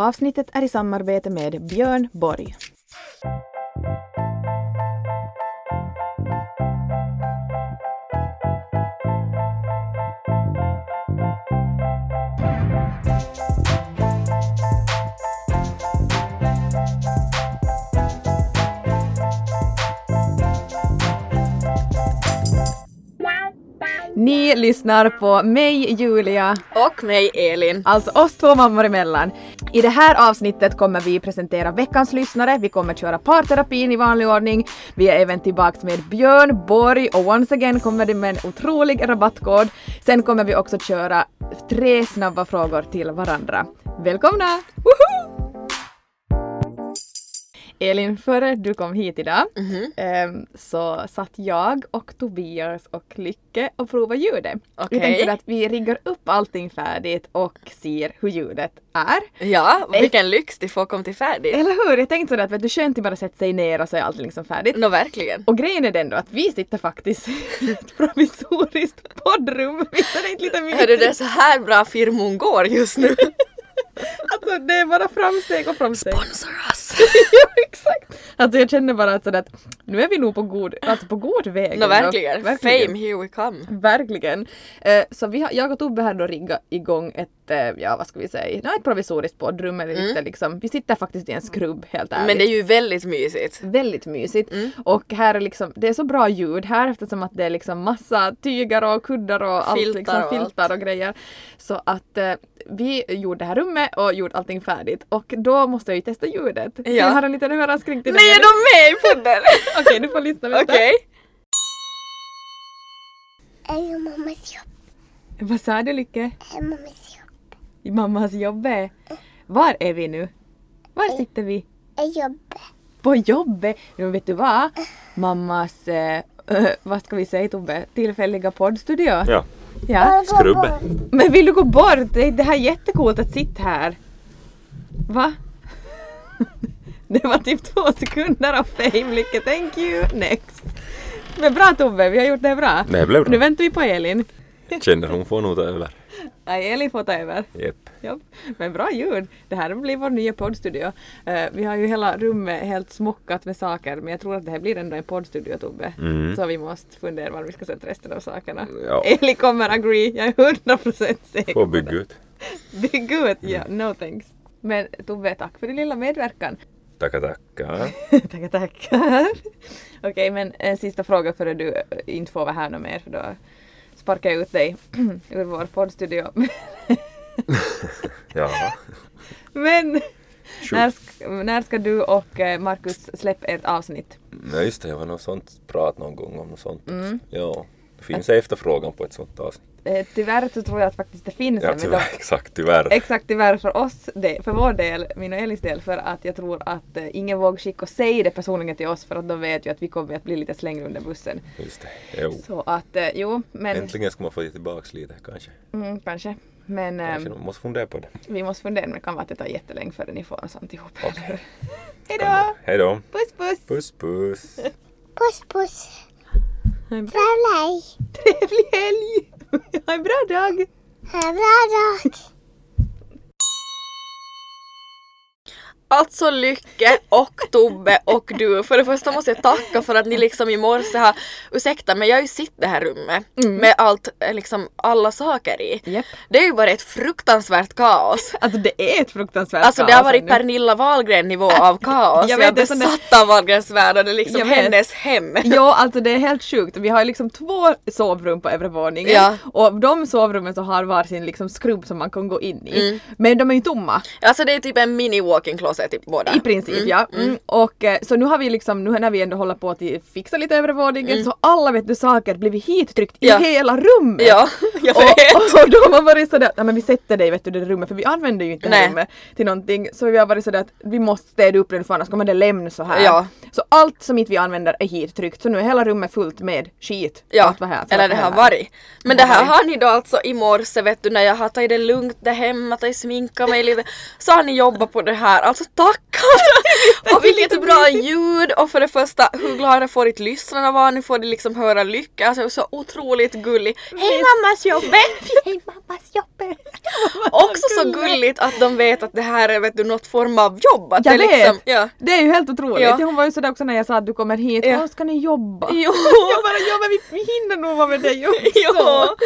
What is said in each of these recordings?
Avsnittet är i samarbete med Björn Borg. Ni lyssnar på mig, Julia, Och mig Elin. alltså oss två mammor emellan. I det här avsnittet kommer vi presentera veckans lyssnare, vi kommer köra parterapin i vanlig ordning, vi är även tillbaks med Björn Borg och once again kommer det med en otrolig rabattkod. Sen kommer vi också köra tre snabba frågor till varandra. Välkomna! Woho! Elin, före du kom hit idag ehm, så satt jag och Tobias och Lycke och provade ljudet. Vi Okej. tänkte att vi riggar upp allting färdigt och ser hur ljudet är. Ja, och vilken lyx de får komma till färdigt. Eller hur? Jag tänkte sådär att vet du, skönt att bara sätta sig ner och så är allt liksom färdigt. Nå verkligen. Och grejen är den då att vi sitter faktiskt i ett provisoriskt poddrum. Visst är det inte lite mysigt? Hörru, det är så här bra firmon går just nu. Alltså det är bara framsteg och framsteg. Sponsor us! ja, exakt! Alltså jag känner bara att, sådär att nu är vi nog på god, alltså på god väg. Nå ändå. verkligen. Fame, here we come. Verkligen. Eh, så vi har, jag och Tobbe har då riggat igång ett, eh, ja vad ska vi säga, no, ett provisoriskt poddrum eller lite liksom. Vi sitter faktiskt i en skrubb helt ärligt. Men det är ju väldigt mysigt. Väldigt mysigt. Mm. Och här är liksom, det är så bra ljud här eftersom att det är liksom massa tyger och kuddar och allt Filtar liksom, och filtar och grejer. Så att eh, vi gjorde det här rummet och gjorde allting färdigt och då måste jag ju testa ljudet. Så Ja. jag har en liten överraskning till Nej, dig. är de med i podden? Okej, du får lyssna. vänta. Okej. är mammas jobb. Vad sa du Lycke? Är mammas jobb. I mammas jobb? Var är vi nu? Var sitter vi? Är jobb. På jobbet! Men vet du vad? Mammas, eh, vad ska vi säga Tobbe, tillfälliga poddstudio. Ja, Ja. skrubbe. Men vill du gå bort? Det, det här är jättecoolt att sitta här. Va? Det var typ två sekunder av fame, lycka thank you, next. Men bra Tobbe, vi har gjort det bra. Det blev Nu bra. väntar vi på Elin. Känner hon får nog ta över. Nej, Elin får ta över. Jep. Ja, men bra ljud. Det här blir vår nya poddstudio. Eh, vi har ju hela rummet helt smockat med saker men jag tror att det här blir ändå en poddstudio Tobbe. Mm. Så vi måste fundera var vi ska sätta resten av sakerna. Ja. Eli kommer agree, jag är hundra procent säker Får bygga ut. Bygg ut, ja, no thanks. Men Tobbe, tack för din lilla medverkan. Tackar tackar. tackar, tackar. Okej, men en sista fråga före du eh, inte får vara här något mer för då sparkar ut dig ur vår poddstudio. Ja. men när, ska, när ska du och eh, Markus släppa ert avsnitt? Nej just det, jag var något sånt prat någon gång om något sånt. Mm. Ja. Det finns efterfrågan på ett sånt avsnitt. Eh, tyvärr så tror jag att faktiskt det finns Ja tyvärr, då- exakt tyvärr. Exakt tyvärr för oss, det, för vår del, min och Elis del, för att jag tror att eh, ingen vågar skicka och säga det personligen till oss för att de vet ju att vi kommer att bli lite slängda under bussen. Just det. Jo. Så att eh, jo, men Äntligen ska man få ge tillbaks lite kanske. mm, kanske. Men Kanske man måste fundera på det. vi måste fundera, men det kan vara att det tar jättelänge före ni får sånt ihop. Okej. Hejdå! Hej då. Puss puss! Puss puss. Puss puss. Trevlig. trevlig helg! Ha en bra dag! Ha en bra dag. Alltså Lycke och Tobbe och du. För det första måste jag tacka för att ni liksom i morse har, ursäkta men jag har ju sett det här rummet med allt, eh, liksom alla saker i. Japp. Det har ju varit ett fruktansvärt kaos. Alltså det är ett fruktansvärt Alltså det kaos har varit ännu. Pernilla Wahlgren nivå av kaos. Jag Jag, vet, det är besatt av Wahlgrens värld och det är liksom Jag hennes hem. Ja, alltså det är helt sjukt. Vi har liksom två sovrum på övre våningen Ja. och de sovrummen så har varsin liksom skrubb som man kan gå in i. Mm. Men de är ju tomma. Alltså det är typ en mini walk-in closet typ båda. I princip ja. Mm. Och eh, så nu har vi liksom, nu när vi ändå håller på att fixa lite över våningen så alla vet du saker blivit hittryckt Mm. Ja. i hela rummet. Ja, jag vet. och, och då har man varit sådär, nej men vi sätter dig vet du det rummet för vi använder ju inte det Nej. rummet till någonting. Så vi har varit sådär att vi måste städa upp det för annars kommer det lämna så här. Ja. Så allt som inte vi använder är hittryckt så nu är hela rummet fullt med skit. Ja, vad här, eller det har varit. Men det här har ni då alltså i morse vet du när jag har tagit det lugnt där hemma, tagit sminka mig lite. Så har ni jobbat på det här. Alltså tack! och vilket bra ljud och för det första hur glada får ditt lyssnarna vara, nu får de liksom höra lycka, alltså så otroligt gullig. Hej mammas jobbe! Hej mammas jobbe. Också så gulligt att de vet att det här är vet du, något form av jobb. Att Jag det är liksom, vet! ja. Det är ju helt otroligt. Ja. Hon var ju sådär också när jag sa att du kommer hit. Ja. Ska ni jobba? Jo. jag bara, ja men vi, vi hinner nog vara med dig också. Ja.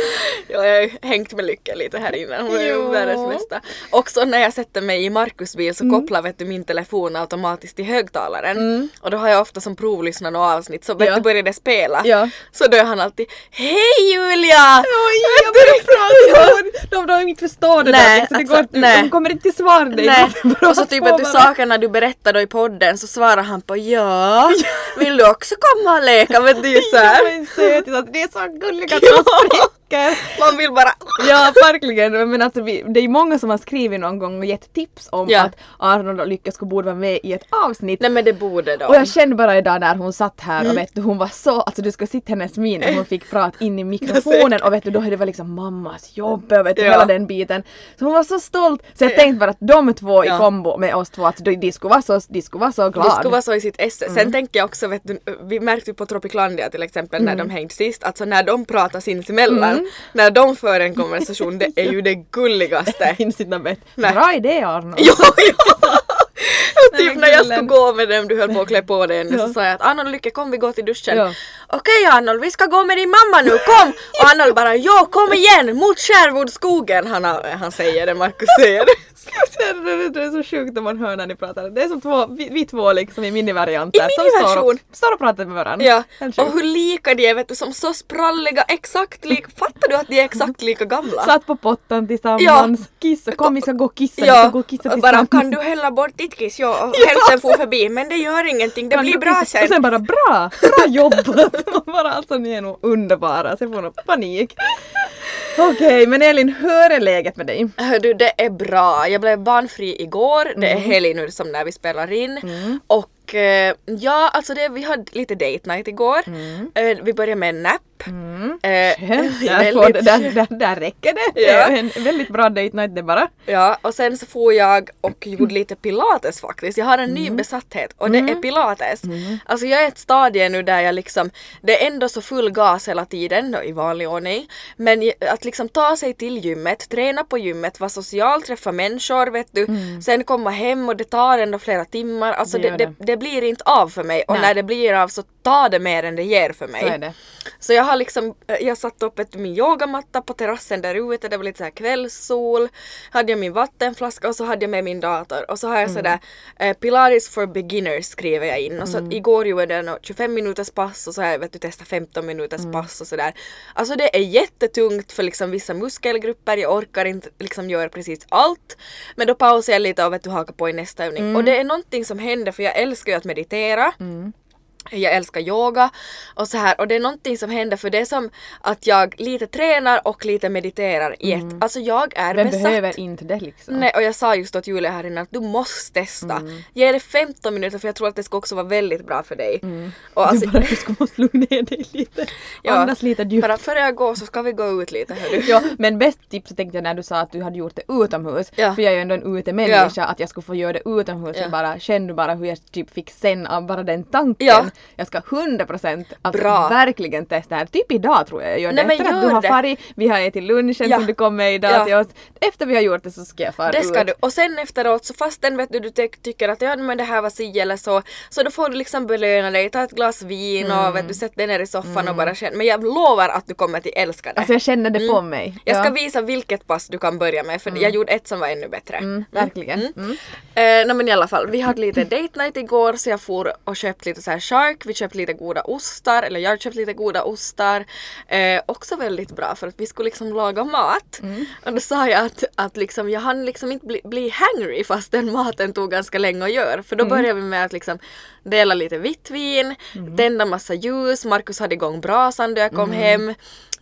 jag har ju hängt med Lycka lite här inne, hon är ju Jo. världens bästa. Också när jag sätter mig i Markus bil så kopplar vet du, min telefon automatiskt till högtalaren och då har jag ofta som provlyssnat något avsnitt så Ja. det spela Ja. så då är han alltid Hej Julia! Oj, jag börjar prata! De, de, de inte förstår det Nej, där liksom. det går, alltså, nej. De kommer inte till svar dig. Nej, och så typ får att du bara- sakerna du berättar då i podden så svarar han på ja, vill du också komma och leka? Men det är ju Ja, såhär, men sötis, alltså, det är så gulligt att de spricker. man vill bara Ja, verkligen. Men alltså, vi, det är många som har skrivit någon gång och gett tips om Ja. att Arnold och Lycka skulle borde vara med i ett avsnitt. Nej men det borde de. Och jag kände bara idag när hon satt här Mm. och vet du, hon var så, alltså du ska sitta hennes min när hon fick prata in i mikrofonen och vet du, då hade det var liksom mammas jobb och vet du, Ja. hela den biten. Så hon var så stolt. Så jag tänkte bara att de två i kombo med oss två, alltså, de, de, skulle vara så, de skulle vara så glada. Det skulle vara så i sitt esse. Mm. Sen tänker jag också, vet du, vi märkte ju på Tropiclandia till exempel när Mm. de hängde sist, alltså när de pratar sinsemellan, när de för en konversation, det är ju det gulligaste. Incitament. Bra idé Arnold. ja, ja. Och typ när jag skulle gå med dem, du höll på att klä på dig ännu, Ja. så sa jag att Arnold Lycke kom vi går till duschen. Ja. Okej Arnold, vi ska gå med din mamma nu, kom! Och Arnold bara jo, kom igen, mot Sherwoodskogen, han, han säger det, Markus säger det. Det är, så sjukt när man hör när ni pratar. Det är som två, vi, vi två liksom i minivarianter I står miniversion. och, står och pratar med varandra. Ja, och hur lika de är vet du, som så spralliga, exakt lika, fattar du att de är exakt lika gamla? Satt på pottan tillsammans, kissa, kom vi ska gå och kissa, vi ska Ja, gå och kissa bara tillsammans. kan du hälla bort ditt kiss? Ja, och hälften får förbi men det gör ingenting, det Kan blir bra sen. Och sen bara bra, bra jobbat! Man bara alltså ni är nog underbara, sen får nog panik. Okej, men Elin, hur är läget med dig? Du, det är bra. Jag blev barnfri igår, det Mm. är helg nu som när vi spelar in. Och eh, ja, alltså det, vi hade lite date night igår. Eh, vi började med en nap. Eh, Mm. Där, får, väldigt där, där, där räcker det. Ja. en väldigt bra date night det bara. Ja, och sen så får jag och gjorde lite pilates faktiskt. Jag har en ny besatthet och det är pilates. Alltså jag är ett stadie nu där jag liksom, det är ändå så full gas hela tiden då, i vanlig ordning. Men att liksom ta sig till gymmet, träna på gymmet, vara social, träffa människor vet du. Sen komma hem och det tar ändå flera timmar. Alltså Det det, det. det blir inte av för mig och Nej. när det blir av så tar det mer än det ger för mig. Så är det. Så jag har liksom, eh, jag satt upp ett, min yogamatta på terrassen där ute, det var lite så här kvällssol, hade jag min vattenflaska och så hade jag med min dator och så har jag Mm. sådär eh, Pilates for beginners skriver jag in och så igår gjorde jag nå 25 minuters pass och så har jag vet du testat 15 minuters Mm. pass och sådär. Alltså det är jättetungt för liksom vissa muskelgrupper, jag orkar inte liksom göra precis allt. Men då pausar jag lite och vet du hakar på i nästa övning. Mm. Och det är någonting som händer för jag älskar ju att meditera. Jag älskar yoga och så här och det är någonting som händer för det är som att jag lite tränar och lite mediterar i ett. Alltså jag är Mm. Vem besatt. behöver inte det liksom? Nej och jag sa just åt Julia här innan att du måste testa. Mm. Ge det 15 minuter för jag tror att det ska också vara väldigt bra för dig. Och alltså, du bara, du ska måste lugna ner dig lite. Ja, Andas lite djupt. bara före jag går så ska vi gå ut lite hördu. Ja, men bäst tips tänkte jag när du sa att du hade gjort det utomhus. Ja. För jag är ju ändå en utemänniska, att jag skulle få göra det utomhus. Ja. Jag bara kände bara hur jag typ fick sen av bara den tanken. Ja. Jag ska 100% alltså Bra. verkligen testa det här. Typ idag tror jag jag gör det. Nej, men Efter att gör du har det. farit, vi har ätit lunchen Ja. som du kom med idag Ja. till oss. Efter vi har gjort det så ska jag fara Det ska ut. du. Och sen efteråt så fastän vet du, du ty- tycker att ja men det här var si eller så, så då får du liksom belöna dig, ta ett glas vin Mm. och vet du, sätt dig ner i soffan och bara känna. Men jag lovar att du kommer till älska det. Alltså jag känner det på mig. Mm. Jag ska visa vilket pass du kan börja med för jag gjorde ett som var ännu bättre. Mm, verkligen. Mm. Eh, nej men i alla fall, vi hade lite date night igår så jag for och köpte lite så här shark, vi köpte lite goda ostar, eller jag köpte lite goda ostar. Eh, också väldigt bra för att vi skulle liksom laga mat. Och då sa jag att, att liksom, jag hann liksom inte bli, bli hangry fast den maten tog ganska länge att göra. För då började vi med att liksom dela lite vitt vin, tända massa ljus, Markus hade igång brasan då jag kom hem.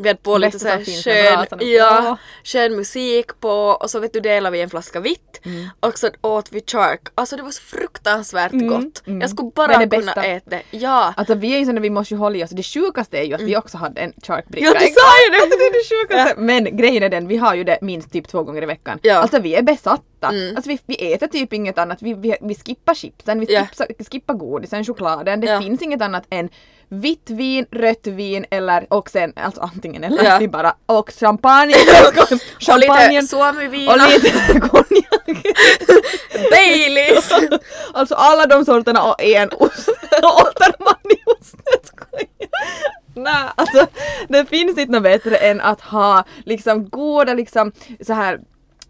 Vi hade på lite Bästa så här som finns med skön, ja, skön musik på och så vet du delade vi en flaska vitt Mm. och så åt vi chark. Alltså det var så fruktansvärt gott. Jag skulle bara det kunna bästa. äta det. Ja. Alltså vi är ju såna, vi måste ju hålla i oss. Det sjukaste är ju att vi också hade en charkbricka. Mm. Ja, du sa ju det! Alltså, det är det sjukaste. Men grejen är den, vi har ju det minst typ två gånger i veckan. Ja. Alltså vi är besatta mätta. Alltså vi, vi äter typ inget annat, vi, vi, vi skippar chipsen, vi Ja. skippar, skippar godisen, chokladen. Det Ja. finns inget annat än vitt vin, rött vin eller och sen, alltså antingen eller, Ja. bara, och champagne, Och lite champagnen och suomivina, lite konjak. Baileys. Alltså alla de sorterna och en ost. Återmaniost. Nej, alltså det finns inte något bättre än att ha liksom goda liksom så här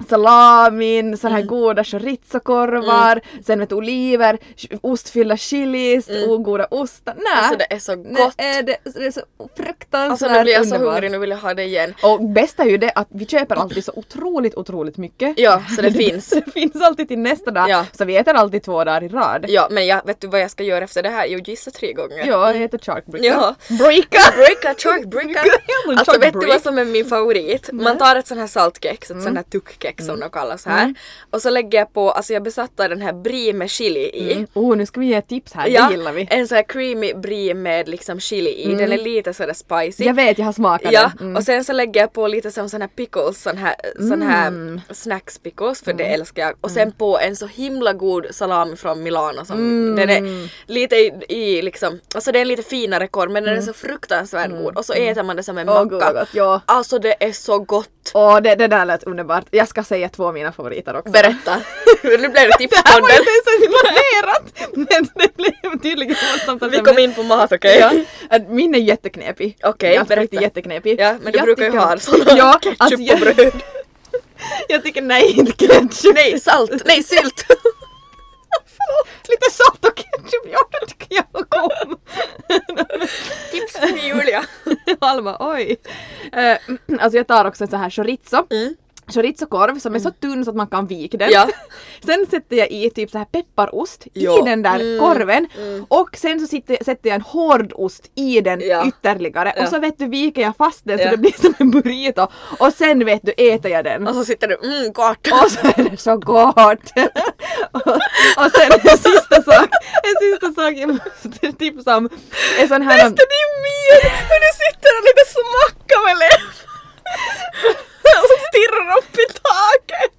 salamin, så här Mm. goda chorizokorvar, sen vet du oliver, ostfyllda chilis, och goda ostar. Nej, Mm. Alltså det är så gott. är det, det är så fruktansvärt Alltså nu blir jag så underbart. hungrig, nu vill jag ha det igen. Och bästa är ju det att vi köper alltid så otroligt, otroligt mycket. Ja, så det finns. det finns alltid till nästa dag, Ja. så vi äter alltid två dagar i rad. Ja, men jag, vet du vad jag ska göra efter det här? Jo, gissa tre gånger. Ja, jag heter charkbricka. Ja. Bricka! Bricka, chalk bricka. Jävla Alltså vet du vad som är min favorit? Man tar ett sånt här saltkex, ett sånt här tuckkex som de kallas här. Och så lägger jag på, alltså jag besatte den här brie med chili i. Mm. Oh, nu ska vi ge tips här, Ja, det gillar vi. en sån här creamy brie med liksom chili i. Den är lite sådär spicy. Jag vet, jag har smakat Ja, den. Mm. och sen så lägger jag på lite som sån här pickles, sån här, sån här snacks pickles, för det älskar jag. Och sen på en så himla god salami från Milano som den är lite i, i liksom, alltså det är en lite finare korv men den är så fruktansvärt god. Och så äter man det som en macka. gott, ja. Alltså det är så gott. Åh, det, det där lät underbart. Jag ska säga två av mina favoriter också. Berätta. nu blev det Det här var tipspodden. inte ens planerat! Men det blev tydligen våldsamt. Vi kom in på mat okej? Ja, att min är jätteknepig. Okej, alltså, berätta. jätteknepig. Ja, men du Jag brukar ju ha såna ja, ketchup alltså, på bröd. jag tycker nej, inte ketchup. Nej, salt! Nej, sylt! Lite salt och ketchup, ja det tycker jag om. Tips från Julia. Alma, oj. Eh, alltså jag tar också så här chorizo. Mm. Chorizokorv som är så tunn så att man kan vika den. Ja. Sen sätter jag i typ så här pepparost Ja. i den där Mm. korven och sen så sitter, sätter jag en hårdost i den Ja. ytterligare och så vet du viker jag fast den så det blir som en burrito och sen vet du äter jag den. Och så sitter du, mm gott. Och så är det så gott! och, och sen en sista sak, en sista sak jag måste tipsa om är sån här... Det är mer hur du sitter och lite smackar med läppen. och så stirrar upp i taket.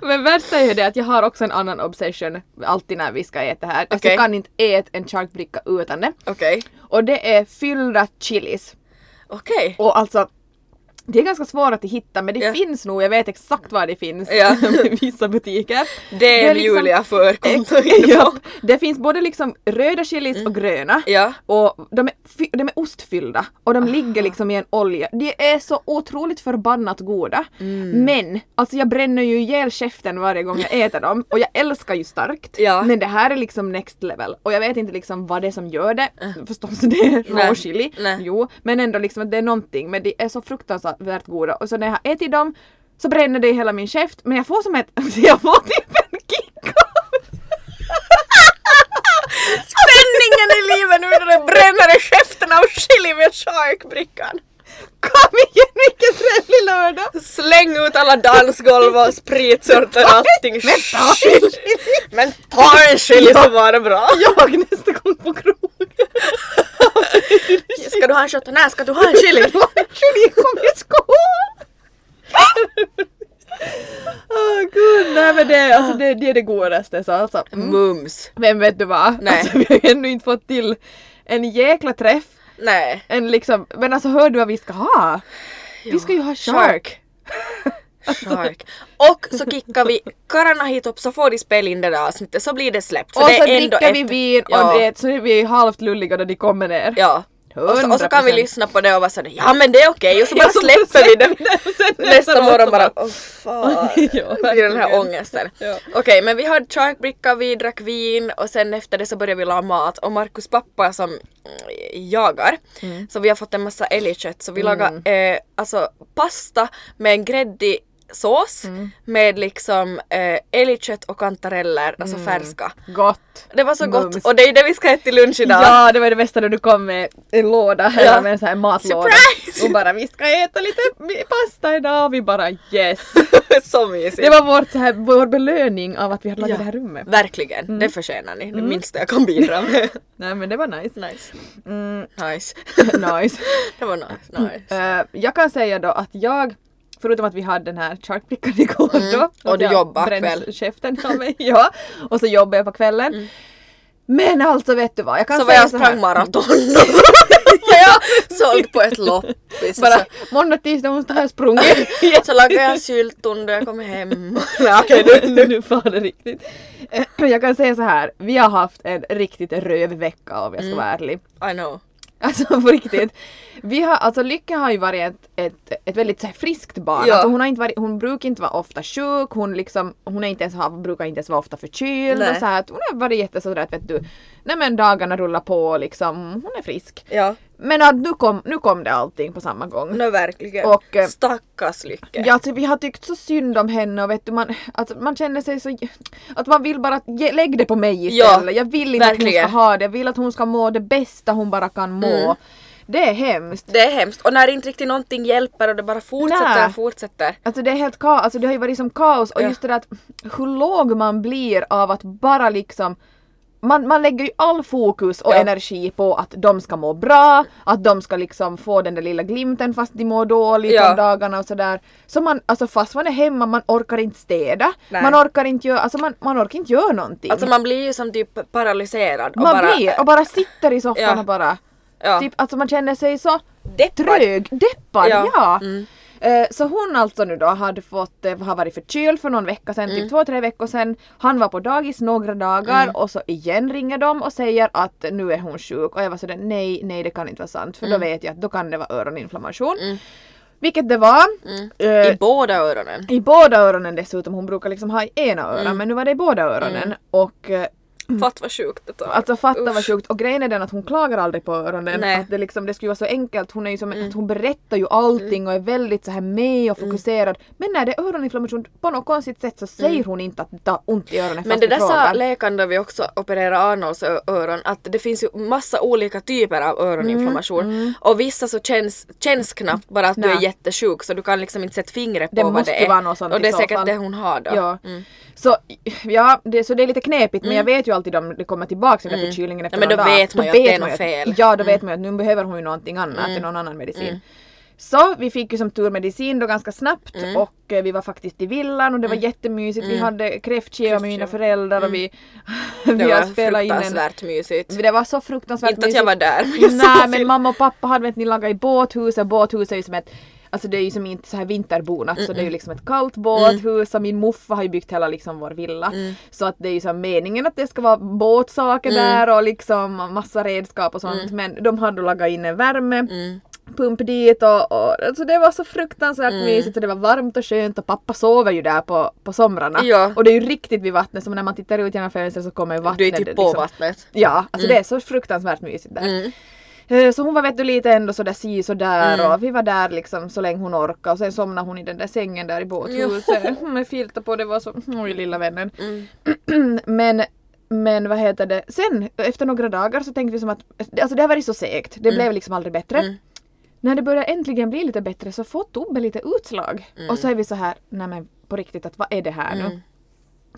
Men värsta är ju det att jag har också en annan obsession alltid när vi ska äta här. Alltså jag kan inte äta en charkbricka utan det. Okej, Och det är fyllda chilis. okej. Och alltså det är ganska svårt att hitta men det Ja. finns nog, jag vet exakt var det finns Ja. i vissa butiker. Det är liksom- Julia för ja, Det finns både liksom röda chilis och gröna. Mm. Ja. Och de är, de är ostfyllda och de ligger liksom i en olja. De är så otroligt förbannat goda. Mm. Men alltså jag bränner ju ihjäl käften varje gång jag äter dem och jag älskar ju starkt. Ja. Men det här är liksom next level och jag vet inte liksom vad det är som gör det. Förstås det är Nej. råchili. Nej. Jo, men ändå liksom att det är någonting. Men de är så fruktansvärt goda och så när jag har ätit dem så bränner det i hela min käft men jag får som ett, jag får typ en kick Spänningen i livet nu när det bränner i käften av chili med sharkbrickan. Kom igen vilken trevlig lördag! Släng ut alla dansgolv och spritsorter och allting. Men ta en Chili. Men ta en chili så var det bra. Jag nästa gång på krogen. Ska du ha en shot? Nej, ska du ha en chili? Chili kom i skål! Åh gud, nej men det, alltså, det, det är det godaste så alltså. Mm. Mums. Men vet du vad? Nej. Alltså, vi har ännu inte fått till en jäkla träff. Nej. En liksom, men alltså hör du vad vi ska ha? Vi ska ju ha shark. Shark. Och så kickar vi karlarna hit upp så får de spela in det där avsnittet så blir det släppt. Och så dricker vi vin Ja. och det, så är vi halvt lulliga då de kommer ner. Ja. Och så, och så kan vi 100%. lyssna på det och vara sådär ja men det är okej och så bara släpper vi det. Nästa morgon bara åh fan. Ja, Det den här ångesten. Ja. Okej men vi hade charkbricka, vi drack vin och sen efter det så började vi laga mat och Markus pappa som mm, jagar Mm. så vi har fått en massa älgkött så vi lagar eh, alltså pasta med en gräddig sås Mm. med liksom eh, älgkött och kantareller, alltså färska. Gott. Det var så Mm. Mums. gott och det är det vi ska äta till lunch idag. Ja, det var det bästa när du kom med en låda, Ja. eller med en sån här matlåda. Surprise! Och bara vi ska äta lite pasta idag. Vi bara yes. så mysigt. Det var vårt, så här, vår belöning av att vi hade lagat det här rummet. Verkligen, Mm. det förtjänar ni. Det minsta jag kan bidra med. Nej men det var nice. nice. Mm, Nice. nice. det var nice. nice. Eh, jag kan säga då att jag förutom att vi hade den här charkbrickan igår då. Mm. Och att du jag jobbar bränns kväll. käften av mig. Ja, och så jobbar jag på kvällen. Men alltså vet du vad, jag kan Så var säga jag så här. sprang maraton. var jag såld på ett loppis. Bara Så, måndag, tisdag, onsdag har jag sprungit. så lagade jag sylton då jag kom hem. Okej, nu, nu, nu far det riktigt. Jag kan säga så här, vi har haft en riktigt röv vecka om jag ska vara ärlig. I know. Alltså på riktigt. Vi har, alltså Lycka har ju varit ett, ett, ett väldigt så här, friskt barn. Ja. Alltså, hon, har inte varit, hon brukar inte vara ofta sjuk, hon, liksom, hon är inte ens, brukar inte ens vara ofta förkyld. Nej. Och så här, hon har varit jättesådär att vet du, nej men dagarna rullar på liksom, hon är frisk. Ja, Men att nu kom, nu kom det allting på samma gång. no, verkligen. Och, eh, Stackars Lycke. Ja, alltså, vi har tyckt så synd om henne och vet du, man, alltså, man känner sig så... Att man vill bara ge, lägg det på mig istället. Ja, jag vill inte att verkligen. hon ska ha det. Jag vill att hon ska må det bästa hon bara kan må. Mm. Det är hemskt. Det är hemskt. Och när inte riktigt någonting hjälper och det bara fortsätter Nej. och fortsätter. Alltså det är helt kaos, alltså det har ju varit som kaos och Ja. just det där att hur låg man blir av att bara liksom man, man lägger ju all fokus och Ja. energi på att de ska må bra, att de ska liksom få den där lilla glimten fast de mår dåligt Ja. om dagarna och sådär. Så man, alltså fast man är hemma, man orkar inte städa, Nej. man orkar inte göra, alltså man, man orkar inte göra någonting. Alltså man blir ju som typ paralyserad. Och man bara, blir och bara sitter i soffan Ja. och bara Ja. Typ, alltså man känner sig så Deppad. trög, deppad, ja. Ja. Mm. Eh, Så hon alltså nu då hade fått, eh, har varit förkyld för någon vecka sedan, Mm. typ två, tre veckor sedan. Han var på dagis några dagar och så igen ringer de och säger att nu är hon sjuk och jag var sådär nej, nej det kan inte vara sant för Mm. då vet jag att då kan det vara öroninflammation. Vilket det var. Eh, I båda öronen. I båda öronen dessutom, hon brukar liksom ha i ena örat Mm. men nu var det i båda öronen och eh, Fatt vad sjukt det tar. Alltså fatta vad sjukt. Och grejen är den att hon klagar aldrig på öronen. Nej. Mm. Att det, liksom, det skulle vara så enkelt. Hon, är ju som, att hon berättar ju allting och är väldigt så här med och fokuserad. Men när det är öroninflammation på något konstigt sätt så säger hon inte att det tar ont i öronen Men det där sa läkaren då vi också opererade Arnolds öron att det finns ju massa olika typer av öroninflammation och vissa så känns, känns knappt bara att du Nej. är jättesjuk så du kan liksom inte sätta fingret på Det vad det är. vara något sånt och det är säkert det hon har då. Ja. Mm. Så, ja, det, så det är lite knepigt men jag vet ju alltid om det kommer tillbaka den där förkylningen efter Mm. Ja, men då dag. vet man ju att det är något fel. Mm. Ja, då vet man ju att nu behöver hon ju någonting annat, någon annan medicin. Så vi fick ju som tur medicin då ganska snabbt Mm. och eh, vi var faktiskt i villan och det var jättemysigt. Vi hade kräftskiva med mina föräldrar och vi, Mm. Det vi har var spelat in en fruktansvärt mysigt. det var så fruktansvärt Inte att jag var där. men Nej men mamma och pappa hade vet ni lagat i båthuset, båthuset är ju som ett Alltså det är ju som inte så här vinterbonat så det är ju liksom ett kallt båthus och min muffa har ju byggt hela liksom vår villa. Mm. Så att det är ju som meningen att det ska vara båtsaker där och liksom massa redskap och sånt men de hade lagat in en värme Mm. pump dit och, och alltså det var så fruktansvärt mysigt och det var varmt och skönt och pappa sover ju där på, på somrarna. Ja. Och det är ju riktigt vid vattnet så när man tittar ut genom fönstret så kommer vattnet. Du är typ på liksom- vattnet. Ja, alltså det är så fruktansvärt mysigt där. Mm. Eh, Så hon var vet du lite ändå sådär si sådär och vi var där liksom så länge hon orkade och sen somnade hon i den där sängen där i båthuset med filtar på. Det var så, oj lilla vännen. Mm. men men vad heter det, sen efter några dagar så tänkte vi som att, alltså det har varit så segt, det blev liksom aldrig bättre. Mm. När det börjar äntligen bli lite bättre så får Tobbe lite utslag. Mm. Och så är vi så här, nej men på riktigt att vad är det här nu?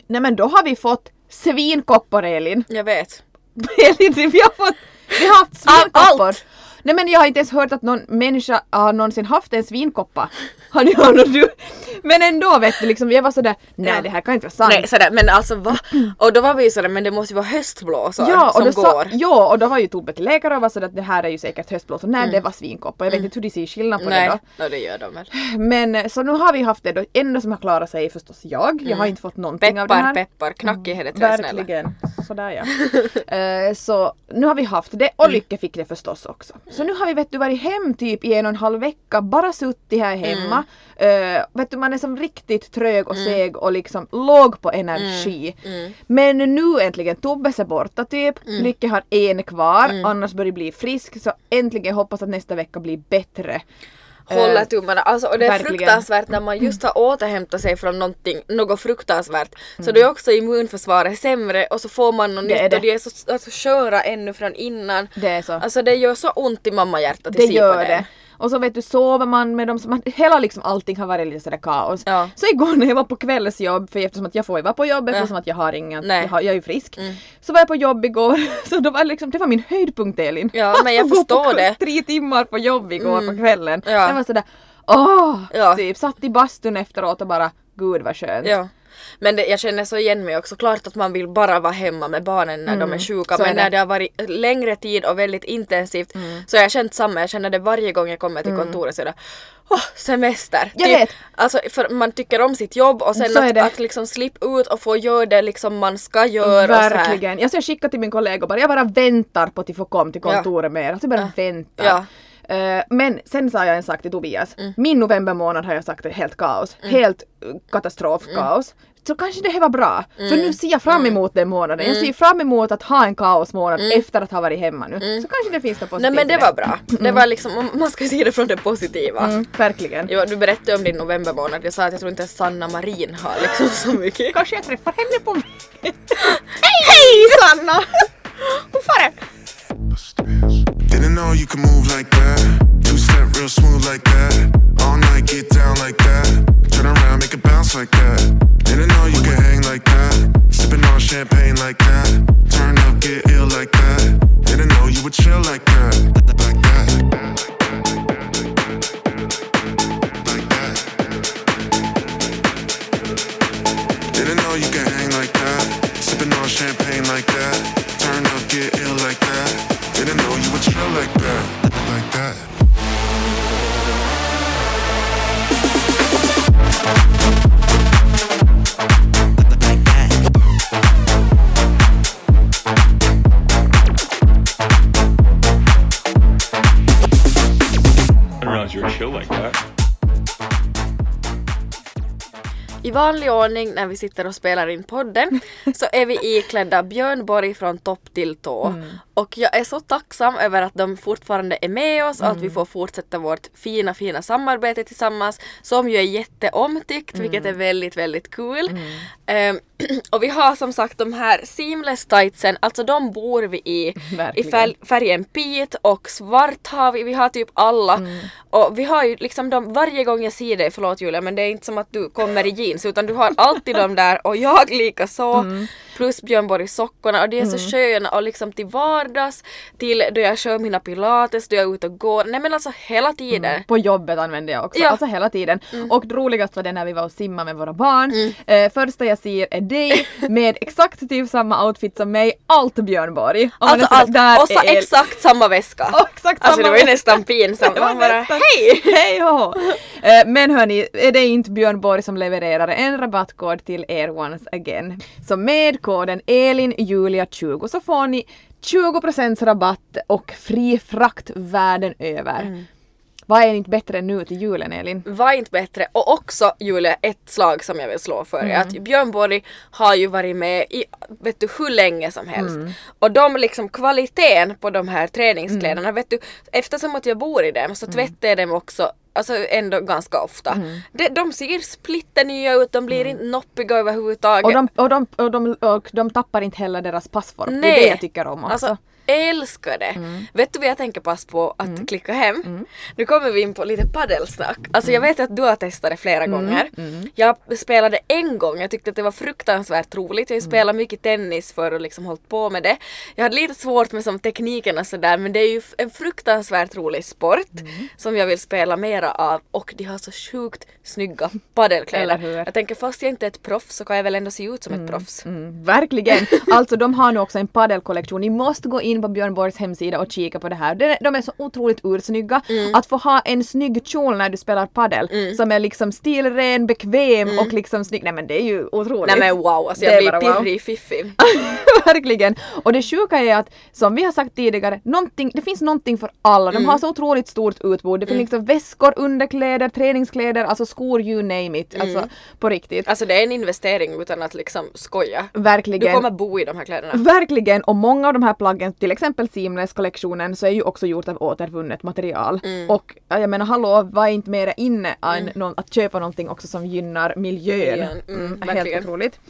Nej men då har vi fått svinkoppor Elin. Jag vet. Elin, vi har fått, vi har haft allt. Nej men jag har inte ens hört att någon människa har någonsin haft en svinkoppa. Har ni hört du? Men ändå vet du liksom, jag var sådär, nej Ja. det här kan inte vara sant. Nej sådär men alltså va? Och då var vi sådär men det måste ju vara höstblåsor Ja som går. sa, ja, och då var ju Tobbe till läkare och var sådär att det här är ju säkert höstblåsor. Nej det var svinkoppa, jag vet inte hur de ser skillnad på Mm. Nej, det då. no, det gör de väl. Men så nu har vi haft det då, enda som har klarat sig är förstås jag. Jag har inte fått någonting av det Peppar här. peppar, knack i hedet. Verkligen. Sådär ja. Eh, så nu har vi haft det och Lycke fick det förstås också. Så nu har vi vet du varit hem typ i en och en halv vecka, bara suttit här hemma. Eh, vet du man är som riktigt trög och seg och liksom låg på energi. Men nu äntligen Tobbe är borta typ, Lycke har en kvar, annars börjar bli frisk så äntligen hoppas att nästa vecka blir bättre. Håller Eh, tummarna. Alltså, och det är verkligen. fruktansvärt när man just har återhämtat sig från någonting, något fruktansvärt. Så Mm. då är också immunförsvaret sämre och så får man något Det är nytt det. och de är så alltså, ännu från innan. Det är så. Alltså det gör så ont i mammahjärtat att Det gör det. Det. Och så vet du, sover man med dem, så man, hela liksom allting har varit lite sådär kaos. Ja. Så igår när jag var på kvällsjobb, för eftersom att jag får ju vara på jobb eftersom att jag har Nej. jag, har, jag är ju frisk. Så var jag på jobb igår, så då var liksom, det var min höjdpunkt Elin. Ja, men jag förstår på det. Tre timmar på jobb igår på kvällen. Ja. Jag var sådär, Åh! Ja. Typ satt i bastun efteråt och bara gud vad skönt. Ja. Men det, jag känner så igen mig också. Klart att man vill bara vara hemma med barnen när de är sjuka. Mm. är Men det. när det har varit längre tid och väldigt intensivt så har jag känt samma. Jag känner det varje gång jag kommer till kontoret så är det Åh, semester! Mm. Jag vet. Alltså för man tycker om sitt jobb och sen är att, att liksom slippa ut och få göra det liksom man ska göra och så här. Verkligen. Jag ska skicka till min kollega bara, jag bara väntar på att får komma till kontoret med er. Alltså jag bara väntar. Ja. Eh, men sen sa jag en sak till Tobias. Mm. Min november månad har jag sagt är helt kaos. Helt uh, katastrofkaos. Mm. Så kanske det här var bra. För nu ser jag fram emot den månaden. Jag ser fram emot att ha en kaosmånad efter att ha varit hemma nu. Så kanske det finns något positivt Mm. Nej men det var bra. Det var liksom, man- ska se det från det positiva. Mm, verkligen. Jo, du berättade om din novembermånad. Jag sa att jag tror inte Sanna Marin har liksom så mycket. Kanske jag träffar henne på Hej Sanna! Hur far det? Didn't know you could move like that. Two step real smooth like that. All night get down like that. Turn around, make it bounce like that. Didn't know you could hang like that. Sipping on champagne like that. Turn up, get ill like that. Didn't know you would chill like that. Like that. Like that. Didn't know you could hang like that. Sipping on champagne like that. Turn up, get ill chill like that. Like chill like that. I vanlig ordning när vi sitter och spelar in podden så är vi iklädda Björn Borg från topp till tå. Mm. Och jag är så tacksam över att de fortfarande är med oss och att Mm. vi får fortsätta vårt fina fina samarbete tillsammans som ju är jätteomtyckt vilket är Mm. väldigt väldigt kul. Ehm, och vi har som sagt de här seamless tightsen, alltså de bor vi i. I färgen peat och svart har vi, vi har typ alla. Mm. Och vi har ju liksom de, varje gång jag ser dig, förlåt Julia men det är inte som att du kommer i jeans utan du har alltid de där och jag lika så. Mm. Plus Björn Borg sockorna och de är så sköna och liksom till vardags, till då jag kör mina pilates, då jag är ute och går. Nej men alltså hela tiden. På jobbet använde jag också, Ja. alltså hela tiden. Och roligast var det när vi var och simmade med våra barn. Mm. Eh, första jag ser är dig med exakt typ samma outfit som mig, allt Björn Borg. Och Alltså allt, där och så är- exakt samma väska. Och exakt Alltså det samma var ju nästan pinsamt. Det Man bara nästan- hej! Hej hå! Eh, Men hörni, är det inte Björn Borg som levererar en rabattkod till er once again. Så med koden ELINJULIA20 så får ni 20% rabatt och fri frakt världen över. Mm. Vad är inte bättre nu till julen Elin? var inte bättre. Och också Julia, ett slag som jag vill slå för är att Björn Borg har ju varit med i vet du hur länge som helst. Och de liksom kvaliteten på de här träningskläderna, vet du, eftersom att jag bor i dem så tvättar jag dem också Alltså ändå ganska ofta. De, de ser splitternya ut, de blir inte noppiga överhuvudtaget. Och de, och, de, och, de, och de tappar inte heller deras passform. Det är Nej. det jag tycker om också. Alltså, älskar det. Vet du vad jag tänker pass på att klicka hem? Nu kommer vi in på lite paddelsnack. Alltså jag vet att du har testat det flera gånger. Jag spelade en gång, jag tyckte att det var fruktansvärt roligt. Jag har ju spelat mycket tennis för och liksom hållit på med det. Jag hade lite svårt med som tekniken och sådär men det är ju en fruktansvärt rolig sport som jag vill spela mera av och de har så sjukt snygga paddelkläder. Jag tänker fast jag inte är ett proffs så kan jag väl ändå se ut som ett proffs. Mm, verkligen! Alltså de har nu också en paddelkollektion. Ni måste gå in på Björn Borgs hemsida och kika på det här. De, de är så otroligt ursnygga. Mm. Att få ha en snygg kjol när du spelar paddel som är liksom stilren, bekväm och liksom snygg. Nej men det är ju otroligt. Mm. Nej men wow, alltså jag blir wow. pirrig i fiffin. Verkligen! Och det sjuka är att, som vi har sagt tidigare, det finns någonting för alla. Mm. De har så otroligt stort utbud. Det finns liksom väskor, underkläder, träningskläder, alltså skor, you name it. Alltså på riktigt. Alltså det är en investering utan att liksom skoja. Du Verkligen. kommer bo i de här kläderna. Verkligen! Och många av de här plaggen, till exempel Seamless-kollektionen, så är ju också gjort av återvunnet material. Mm. Och ja, jag menar hallå, vad är inte mera inne än någon, att köpa någonting också som gynnar miljön? Miljön, mm, helt otroligt.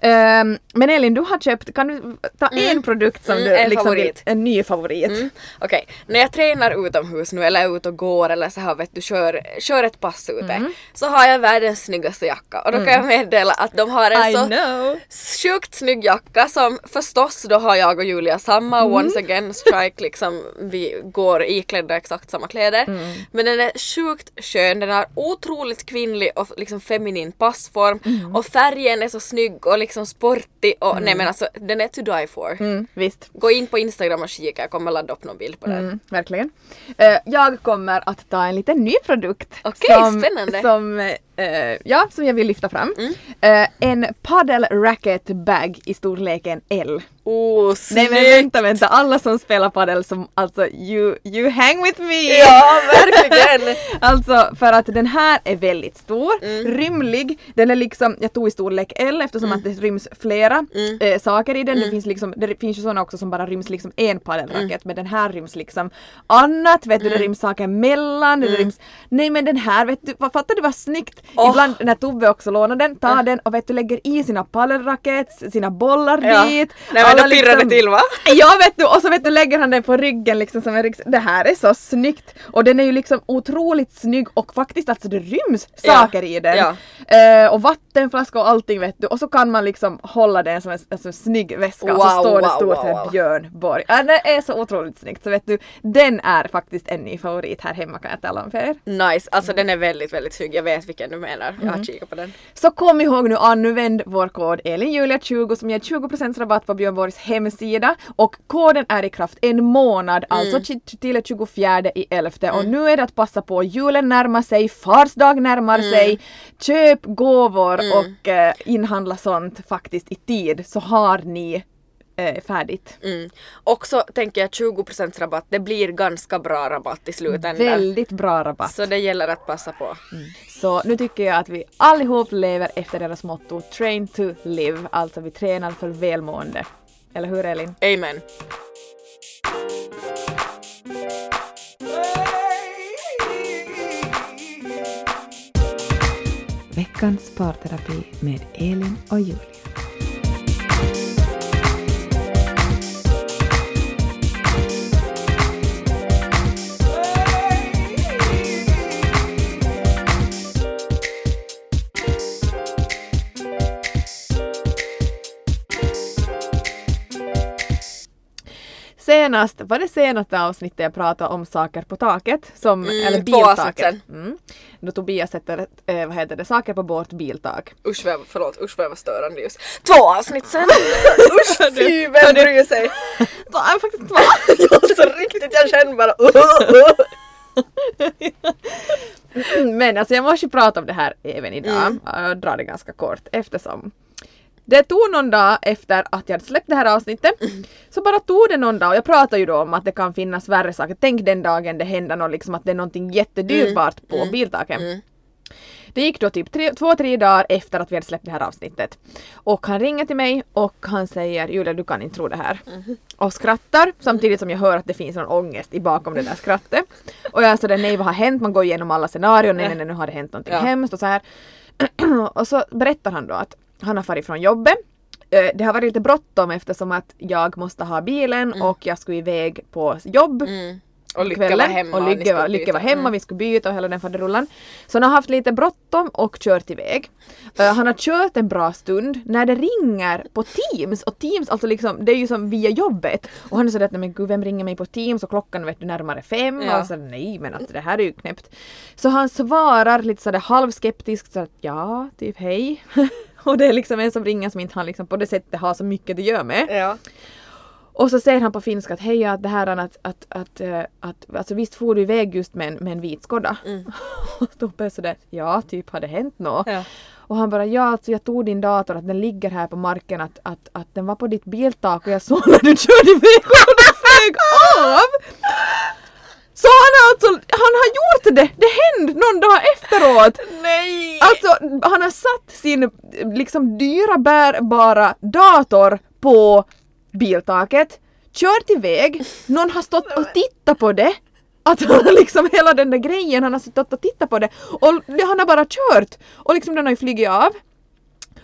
Ehm, men Elin, du har köpt, kan du ta en produkt som Mm, du en liksom vill, favorit. en ny favorit? Mm. Okej, när jag tränar utomhus nu eller är ute och går eller så här vet du kör, kör ett pass ute Mm. så har jag världens snyggaste jacka och då kan jag meddela att de har en I så know! sjukt snygg jacka som förstås då har jag och Julia samma Mm. once again strike liksom vi går iklädda exakt samma kläder Mm. men den är sjukt skön, den har otroligt kvinnlig och liksom feminin passform Mm. och färgen är så snygg och liksom sportig och nej men alltså den är to die for. Mm, visst. Gå in på Instagram och kika, jag kommer ladda upp någon bild på den. Mm, verkligen. Eh, jag kommer att ta en liten ny produkt. Okej, som, spännande. Som, eh, ja, som jag vill lyfta fram. Mm. Eh, en paddle racket bag i storleken L. Oh, Nej men vänta, vänta, alla som spelar padel som alltså you, you hang with me! Ja, verkligen! alltså för att den här är väldigt stor, Mm. rymlig, den är liksom, jag tog i storlek L eftersom att det ryms flera Mm. eh, saker i den. Det finns liksom, det finns ju sådana också som bara ryms liksom en padelracket Mm. men den här ryms liksom annat, vet du, det ryms saker mellan, det ryms, nej men den här vet du, fattar du vad snyggt? Mm. Åh. Ibland när Tobbe också lånar den, tar den och vet du lägger i sina padelrackets, sina bollar Ja. dit. Nej men då pirrar det liksom- till va? Ja vet du, och så vet du lägger han den på ryggen liksom som en rygg. Det här är så snyggt! Och den är ju liksom otroligt snygg och faktiskt alltså det ryms Ja. saker i den. Ja. Eh, och vattenflaska och allting vet du. Och så kan man liksom hålla den som en, alltså, en snygg väska och så Wow, står det wow, stort wow, wow. Björn Borg. Ja, det är så otroligt snyggt så vet du, den är faktiskt en ny favorit här hemma kan jag tala om för er. Nice, alltså den är väldigt väldigt snygg, jag vet vilken du menar. Jag Mm. har kikat på den. Så kom ihåg nu, använd vår kod ELINJULIA20 som ger 20% rabatt på Björn Borgs hemsida. Och koden är i kraft en månad, alltså till, till 24 i 11 och nu är det att passa på, julen närmar sig, fars dag närmar sig, köp gåvor och eh, inhandla sånt faktiskt i tid så har ni eh, färdigt. Mm. Och så tänker jag 20% rabatt, det blir ganska bra rabatt i slutändan. Väldigt bra rabatt. Så det gäller att passa på. Så nu tycker jag att vi allihop lever efter deras motto Train to live, alltså vi tränar för välmående. Eller hur Elin? Amen. Veckans parterapi med Elin och Julia. Senast, var det senaste avsnittet jag pratade om saker på taket? Som, Mm, eller två biltaket. Mm. Då Tobias sätter, eh, vad heter det, saker på vårt biltak. Usch vad jag, förlåt, usch vad jag var störande just. Två avsnitt sen! usch fy, vem bryr sig? Det är faktiskt två. alltså riktigt, jag känner bara Men alltså jag måste prata om det här även idag. Mm. Jag drar det ganska kort eftersom det tog någon dag efter att jag hade släppt det här avsnittet. Mm. Så bara tog det någon dag och jag pratade ju då om att det kan finnas värre saker. Tänk den dagen det händer något, liksom att det är någonting jättedyrbart på biltaken. Mm. Det gick då typ tre, två, tre dagar efter att vi hade släppt det här avsnittet. Och han ringer till mig och han säger Julia du kan inte tro det här. Mhm. Och skrattar samtidigt som jag hör att det finns någon ångest i bakom det där skrattet. Och jag sådär nej vad har hänt? Man går igenom alla scenarion, nej nej, nej nu har det hänt någonting Ja. hemskt och så här. och så berättar han då att han har farit från jobbet. Eh, Det har varit lite bråttom eftersom att jag måste ha bilen och jag skulle iväg på jobb Mm. Och Lycka kvällen. var hemma och skulle var, Lycke byta. var hemma, Mm. vi skulle byta och hela den faderullan. Så han har haft lite bråttom och kört iväg. Eh, han har kört en bra stund när det ringer på Teams och Teams alltså liksom det är ju som via jobbet och han är sådär att "Nej, men gud vem ringer mig på Teams och klockan vet du närmare fem Ja. och så nej men alltså det här är ju knäppt. Så han svarar lite sådär halvskeptiskt så att ja, typ hej. och det är liksom en som ringer som inte han liksom på det sättet har så mycket att göra med. Ja. Och så säger han på finska att hej att det här är att, att, att, eh, att alltså visst får du iväg just med en, med en vit Skoda? Och jag sådär, ja typ har det hänt något? Ja. Och han bara ja alltså jag tog din dator att den ligger här på marken att, att, att den var på ditt biltak och jag såg när du körde iväg och den flög av! Så han har alltså, han har gjort det! Det hände någon dag efteråt! Nej! Alltså han har satt sin liksom dyra bärbara dator på biltaket, kört iväg, någon har stått och tittat på det. Att han liksom hela den där grejen, han har stått och tittat på det och han har bara kört och liksom den har ju flugit av.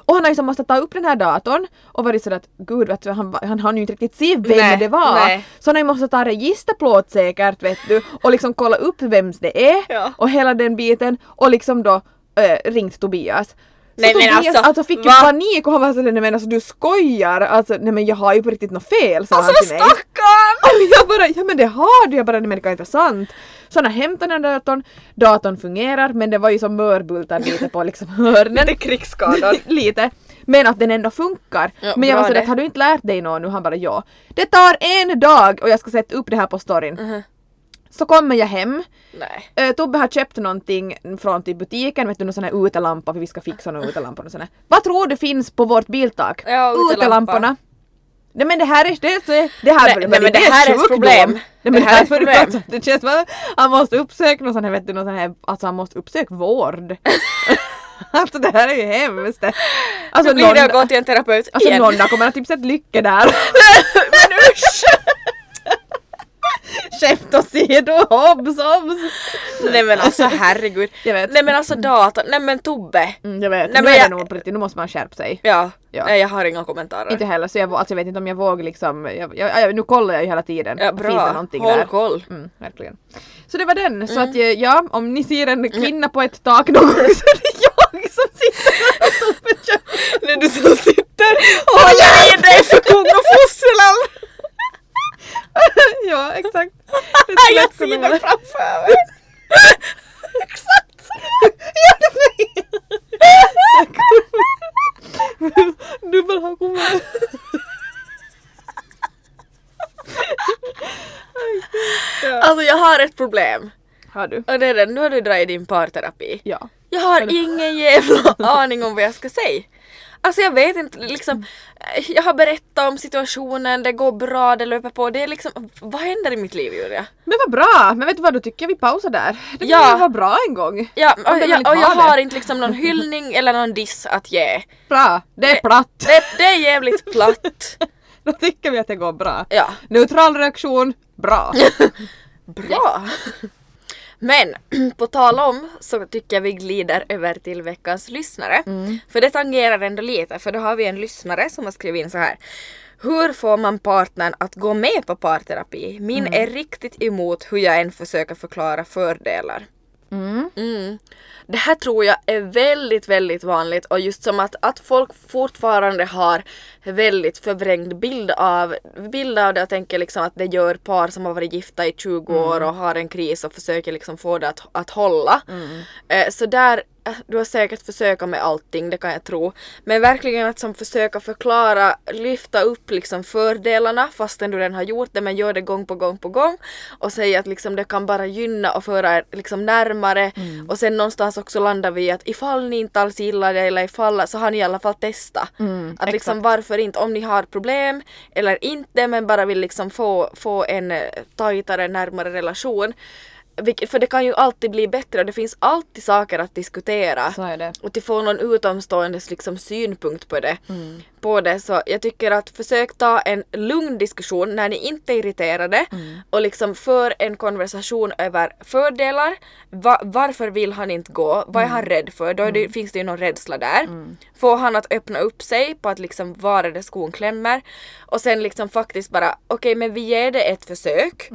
Och han har ju så måste ta upp den här datorn och varit sådär att gud vet du, han, han hann ju inte riktigt se vem Nej, det var. nej. Så han har ju måste ta registerplåt säkert vet du och liksom kolla upp vems det är Ja. och hela den biten och liksom då äh, ringt Tobias. Så Nej, men Tobias alltså, alltså fick ju panik och han var sådär nej men alltså du skojar, alltså nej men jag har ju på riktigt något fel sa Alltså han till mig. stackarn! Och jag bara, ja men det har du, jag bara, nej men det kan inte vara sant. Så han har hämtat den där datorn, datorn fungerar men det var ju som mörbultar lite på liksom hörnen. Lite krigsskadad. lite. Men att den ändå funkar. Ja, men jag var sådär, det. har du inte lärt dig något nu? Han bara ja. Det tar en dag och jag ska sätta upp det här på storyn. Mhm. Så kommer jag hem. Nej. Uh, Tobbe har köpt någonting från typ butiken, vet du, någon sån här utelampa för vi ska fixa några utelampor och sådär. Vad tror du finns på vårt biltak? Ja, utelampa. Utelamporna. Nej men det här är, det, är- det här, Nej, nej, men det är här är ett problem. Nej, Det men här är ett problem. Alltså, det känns att han måste uppsöka någon sån här, vet du, någon sån här, alltså han måste uppsöka vård. alltså det här är ju hemskt. Alltså Nu blir det att gå till en terapeut alltså igen. någon kommer att typ sett lycka där. Men usch! Käft åsido, obs obs! Nej men alltså herregud. Jag vet. Nej men alltså datorn, nej men Tobbe. Mm, jag vet, Nej, nu men är det jag- nog på riktigt, nu måste man skärpa sig. Ja, Ja. nej jag har inga kommentarer. Inte heller, så jag, alltså jag vet inte om jag vågar liksom, jag, jag, nu kollar jag ju hela tiden. Ja, Finns det bra, någonting håll där? koll. Mm, verkligen. Så det var den. Så att eh, ja, om ni ser en kvinna på ett tak någon gång så är det jag som sitter och Tobbe kör. Det är du som sitter och håller i dig för kung och fosterland. ja, exakt. Jag ser det framför mig. Exakt. Dubbelhakommar. Alltså jag har ett problem. Har du? Och det är det, nu har du dragit din parterapi. Ja. Jag har ingen jävla aning om vad jag ska säga. Alltså jag vet inte, liksom, eh, jag har berättat om situationen, det går bra, det löper på. Det är liksom, vad händer i mitt liv Julia? Men vad bra! Men vet du vad, då tycker jag vi pausar där. Det Ja. ja. var bra en gång. Ja, och, det jag, och jag har det. inte liksom någon hyllning eller någon diss att ge. Bra, det är platt. Det, det är jävligt platt. Då tycker vi att det går bra. Ja. Neutral reaktion, bra. Bra! Men på tal om så tycker jag vi glider över till veckans lyssnare. För det tangerar ändå lite för då har vi en lyssnare som har skrivit in så här. Hur får man partnern att gå med på parterapi? Min är riktigt emot hur jag än försöker förklara fördelar. Mm. Det här tror jag är väldigt, väldigt vanligt och just som att, att folk fortfarande har väldigt förvrängd bild av, bild av det och tänker liksom att det gör par som har varit gifta i 20 år och har en kris och försöker liksom få det att, att hålla. Eh, så där, du har säkert försökt med allting, det kan jag tro. Men verkligen att som försöka förklara, lyfta upp liksom fördelarna fastän du redan har gjort det men gör det gång på gång på gång och säga att liksom det kan bara gynna och föra er liksom närmare och sen någonstans också landar vi i att ifall ni inte alls gillar det eller ifall så har ni i alla fall testat. att liksom varför inte, om ni har problem eller inte men bara vill liksom få, få en eh, tajtare, närmare relation. För det kan ju alltid bli bättre och det finns alltid saker att diskutera. Så är det. Och till få någon utomståendes liksom synpunkt på det. På det. Så jag tycker att försök ta en lugn diskussion när ni inte är irriterade och liksom för en konversation över fördelar. Va, varför vill han inte gå? Vad är han rädd för? Då det, finns det ju någon rädsla där. Få han att öppna upp sig på att liksom var är det skon klämmer. Och sen liksom faktiskt bara okej men vi ger det ett försök.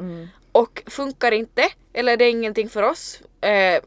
Och funkar inte eller det är ingenting för oss. Eh,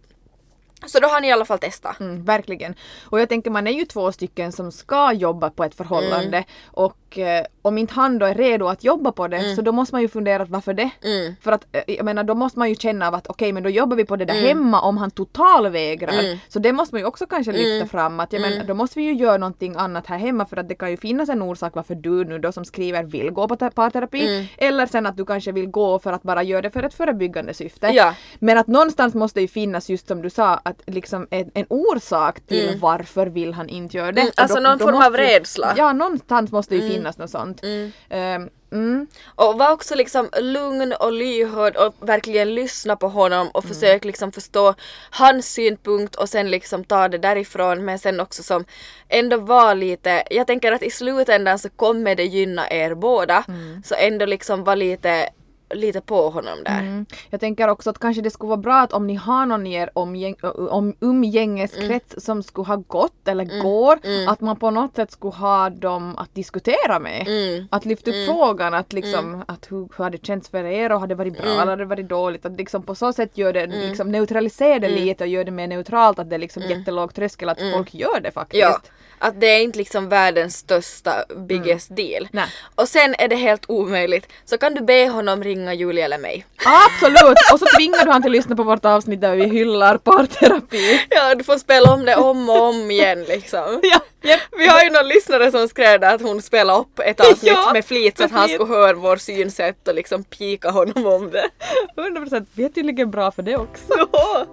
så då har ni i alla fall testat. Mm, verkligen. Och jag tänker man är ju två stycken som ska jobba på ett förhållande Mm. och eh, om inte han då är redo att jobba på det så då måste man ju fundera varför det? Mm. För att eh, jag menar då måste man ju känna av att okej men då jobbar vi på det där hemma om han totalvägrar. Mm. Så det måste man ju också kanske lyfta fram att jag menar då måste vi ju göra någonting annat här hemma för att det kan ju finnas en orsak varför du nu då som skriver vill gå på te- parterapi Mm. eller sen att du kanske vill gå för att bara göra det för ett förebyggande syfte. Ja. Men att någonstans måste ju finnas just som du sa att liksom en, en orsak till varför vill han inte göra det. Mm, alltså någon form måste av rädsla. Ja, någonstans måste ju finnas något sånt. Ehm, mm. Och var också liksom lugn och lyhörd och verkligen lyssna på honom och försök liksom förstå hans synpunkt och sen liksom ta det därifrån men sen också som ändå vara lite, jag tänker att i slutändan så kommer det gynna er båda så ändå liksom vara lite lite på honom där. Mm. Jag tänker också att kanske det skulle vara bra att om ni har någon i er omgäng, om, umgängeskrets Mm. som skulle ha gått eller går, att man på något sätt skulle ha dem att diskutera med. Mm. Att lyfta upp frågan, att liksom, att hur, hur har det känts för er och har det varit bra Mm. eller har det varit dåligt? Att liksom på så sätt gör det, liksom neutralisera det Mm. lite och gör det mer neutralt, att det är liksom jättelåg tröskel att folk gör det faktiskt. Ja, att det är inte liksom världens största biggest deal. Mm. Nej. Och sen är det helt omöjligt så kan du be honom ringa Julia eller mig. Absolut! Och så tvingar du han till att lyssna på vårt avsnitt där vi hyllar parterapi. Ja, du får spela om det om och om igen liksom. Ja, Vi har ju någon lyssnare som skrev att hon spelade upp ett avsnitt Ja, med flit så att han skulle höra vår synsätt och liksom pika honom om det. 100% vi är tydligen bra för det också. Ja.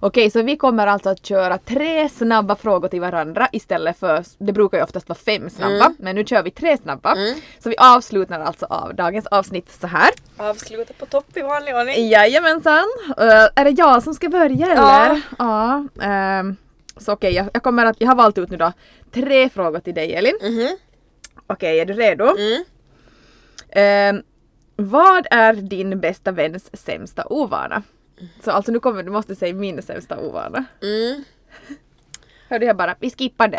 Okej, så vi kommer alltså att köra tre snabba frågor till varandra istället för, det brukar ju oftast vara fem snabba, men nu kör vi tre snabba. Så vi avslutar alltså av dagens avsnitt så här. Avsluta på topp i vanlig ordning. Jajamensan! Uh, är det jag som ska börja eller? Ja. ehm, så okej, jag, jag kommer att, jag har valt ut nu då tre frågor till dig Elin. Mhm. Okej, är du redo? Mm. Ehm, vad är din bästa väns sämsta ovana? Så alltså nu kommer du måste säga min sämsta ovana. Mm. Hörde jag bara, vi skippar det.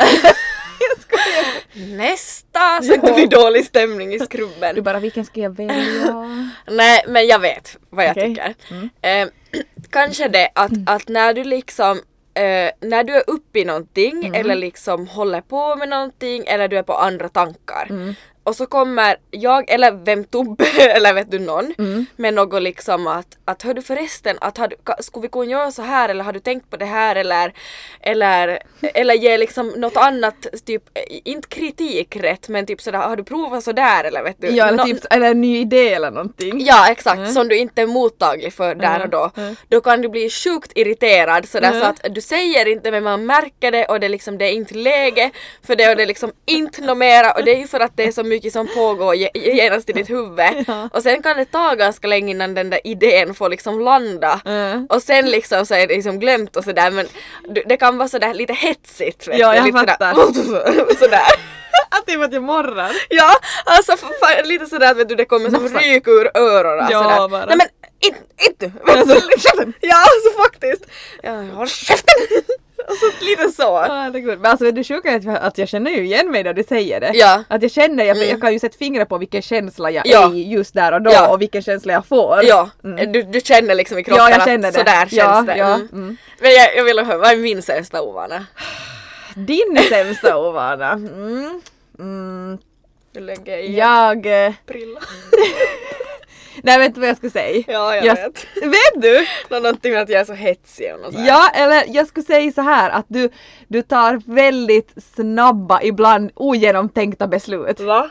Nästa! Så inte blir dålig stämning i skrubben. Du bara, vilken ska jag välja? Nej men jag vet vad jag Okej. tycker. Eh, kanske det att, att när du liksom eh, när du är uppe i någonting eller liksom håller på med någonting eller du är på andra tankar och så kommer jag eller vem Tobbe eller vet du någon med något liksom att, att hör du förresten att har skulle vi kunna göra så här eller har du tänkt på det här eller eller, eller ge liksom något annat typ, inte kritik rätt men typ sådär har du provat sådär eller vet du? ja, eller, typ, eller en ny idé eller någonting. Ja exakt, som du inte är mottaglig för där och då. Då kan du bli sjukt irriterad sådär så att du säger inte men man märker det och det är liksom det är inte läge för det och det är liksom inte något mera och det är ju för att det är så mycket som pågår ge- genast i ditt huvud. Och sen kan det ta ganska länge innan den där idén får liksom landa. Mm. Och sen liksom så är det liksom glömt och sådär men det kan vara sådär lite hetsigt. Vet Ja, jag lite fattar. Sådär, sådär. Att typ att jag morrar. Ja, alltså för, lite sådär att vet du, det kommer som ryk ur öronen Ja, sådär. bara. Nej men inte, inte! Ja, alltså faktiskt. Ja, håll käften! Alltså lite så. Ja, herregud. Men alltså det sjuka är att jag, att jag känner ju igen mig när du säger det. Ja. Att jag känner, jag, jag kan ju sätta fingret på vilken känsla jag Ja. är i just där och då Ja. och vilken känsla jag får. Ja, Mm. du, du känner liksom i kroppen Ja, jag känner att det. sådär Ja, känns det. ja, Mm. mm. Men jag, jag vill höra, vad är min sämsta ovana? Din sämsta ovana? Mm. Mm. Du lägger i Jag... prilla. Nej vet du vad jag skulle säga? Ja, jag vet. Vet du? Nå, Någonting med att jag är så hetsig och något sånt. Ja, eller jag skulle säga så här att du, du tar väldigt snabba, ibland ogenomtänkta beslut. Va?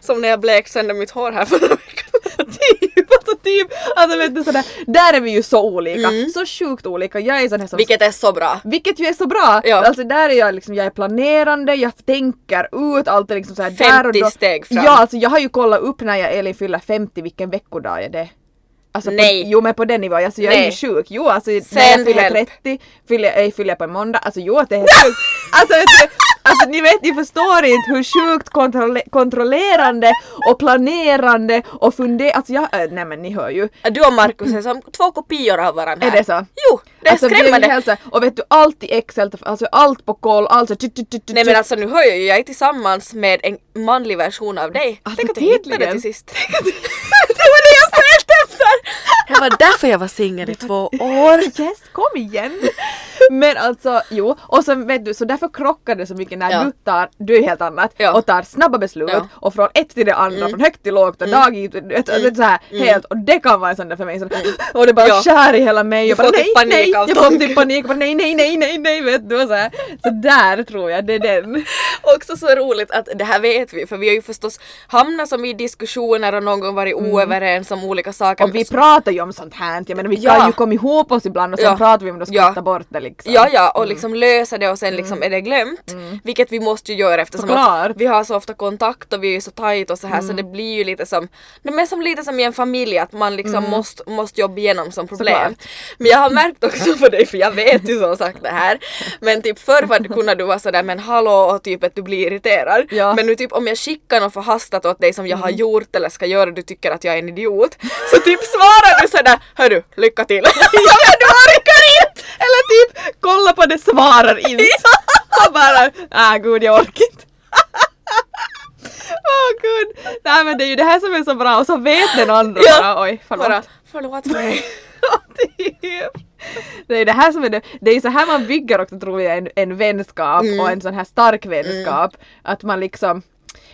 Som när jag blek sönder mitt hår här förra veckan. Typ, alltså typ, alltså vet du sådär, där är vi ju så olika, så sjukt olika. Jag är sån här som Vilket är så bra. Vilket ju är så bra! Ja. Alltså där är jag liksom, jag är planerande, jag tänker ut allt är liksom såhär 50 där och då. steg fram. Ja alltså jag har ju kollat upp när jag Elin fyller 50 vilken veckodag är det. Alltså Nej. På, jo men på den nivån, alltså jag är Nej. ju sjuk. Jo alltså när Send jag fyller help. 30, fyller, jag fyller på en måndag, alltså jo att det är helt sjukt. Alltså du, alltså ni vet, ni förstår inte hur sjukt kontrolle kontrollerande och planerande och fundera, alltså jag, äh, nej men ni hör ju. Du och Markus är som två kopior av varandra Är det så? Jo, det är Alltså, är skrämmande. så här- och vet du allt i Excel, alltså allt på koll, allt så tut, tut, tut, Nej men alltså nu hör jag ju, jag är tillsammans med en manlig version av dig. Alltså, Tänk att jag hittade det till sist. det var det jag sökte efter! Det var därför jag var singel i två år. Yes, kom igen! Men alltså, jo, och så vet du, så därför krockar det så mycket när Ja. du tar, du är helt annat, Ja. och tar snabba beslut Ja. Mm. och från ett till det andra, från högt till lågt och dag i, du vet, vet, så här, helt, och det kan vara en sån där för mig, så, och det bara Mm. Ja. skär i hela mig, och bara nej, typ panik nej, jag får tanken. typ panik, och bara nej, nej, nej, nej, nej, vet du, och så här. Så där tror jag, det är den. Också så roligt att det här vet vi för vi har ju förstås hamnat som i diskussioner och någon gång varit oöverens om olika saker. Och vi pratar ju om sånt här, jag menar vi kan ju komma ihop oss ibland och sen pratar vi om det och skrattar bort det liksom. Ja, ja, och liksom lösa det och sen liksom är det glömt. Vilket vi måste ju göra eftersom Såklart. att vi har så ofta kontakt och vi är så tajt och så här så det blir ju lite som, det är som lite som i en familj att man liksom måste, måste jobba igenom som problem. Såklart. Men jag har märkt också på dig, för jag vet ju som sagt det här, men typ förr kunde du vara sådär men hallå och typ ett du blir irriterad. Ja. Men nu typ om jag skickar något förhastat åt dig som jag har gjort eller ska göra du tycker att jag är en idiot. Så typ svarar du sådär Hörru, lycka till. Ja men du orkar! Eller typ kolla på det svarar inte. Och bara, ah gud jag orkar inte. Åh gud. Nej men det är ju det här som är så bra och så vet den andra Ja. bara oj förlåt. Bara, förlåt mig. Det är det här som är det, det är så här man bygger också tror jag en, en vänskap Mm. och en sån här stark vänskap. Att man liksom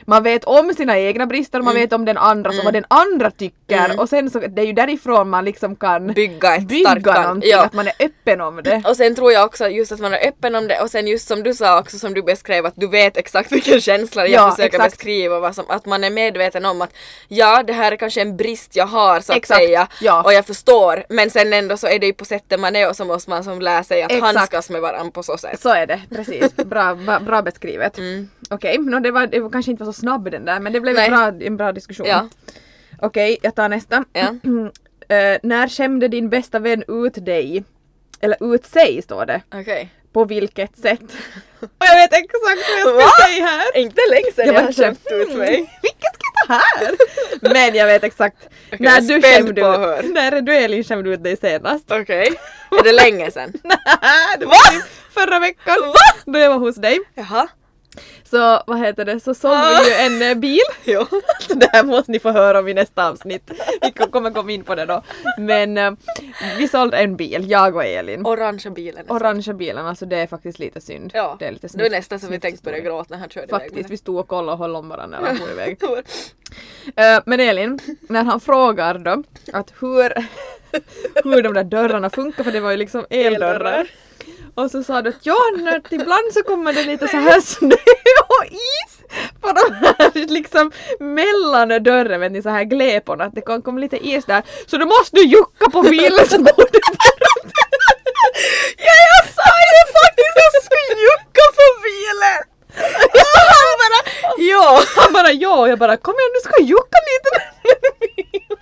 man vet om sina egna brister och man Mm. vet om den andra och vad den andra tycker och sen så det är ju därifrån man liksom kan Bygga ett bygga starkt någonting, Ja. att man är öppen om det. Och sen tror jag också just att man är öppen om det och sen just som du sa också som du beskrev att du vet exakt vilken känsla jag Ja, försöker exakt. beskriva vad som, att man är medveten om att ja det här är kanske en brist jag har så att Exakt, säga ja. och jag förstår men sen ändå så är det ju på sättet man är och så måste man som lära sig att Exakt. handskas med varandra på så sätt. Så är det, precis. Bra, bra, beskrivet. Mm. Okej, no, det, var, det var kanske inte var så snabb den där men det blev en Nej. bra, en bra diskussion. Ja. Okej, jag tar nästa. Ja. Eh, när skämde din bästa vän ut dig? Eller ut sig står det. Okej. På vilket sätt? Och jag vet exakt vad jag Va? ska säga här. Inte länge sedan jag, bara har skämt ut mig. Vilket ska jag ta här? Men jag vet exakt. jag när är du skämde ut, när du Elin skämde ut dig senast. Okej. Är det länge sedan? det var typ förra veckan. Då jag var hos dig. Jaha. Så vad heter det, så såg vi ju en eh, bil. Så det här måste ni få höra om i nästa avsnitt. Vi kommer komma in på det då. Men eh, vi sålde en bil, jag och Elin. Orangea bilen. är så. Orangea bilen, alltså det är faktiskt lite synd. Ja. Det är lite Det var nästan så vi tänkte börja historia. gråta när han körde iväg med Faktiskt, vi stod och kollade och höll om varandra när han for iväg. Eh, men Elin, när han frågar då att hur, hur de där dörrarna funkar, för det var ju liksom eldörrar. Eldörrar. Och så sa du att ja, ibland så kommer det lite så här snö och is på de här liksom mellan dörren, vet ni, så här gläporna, att det kom, kom lite is där. Så du måste du jucka på bilen så går det Ja, jag sa ju faktiskt att jag skulle jucka på bilen! Och han bara ja. Han bara ja, och jag bara kom igen nu ska jag jucka lite med bilen.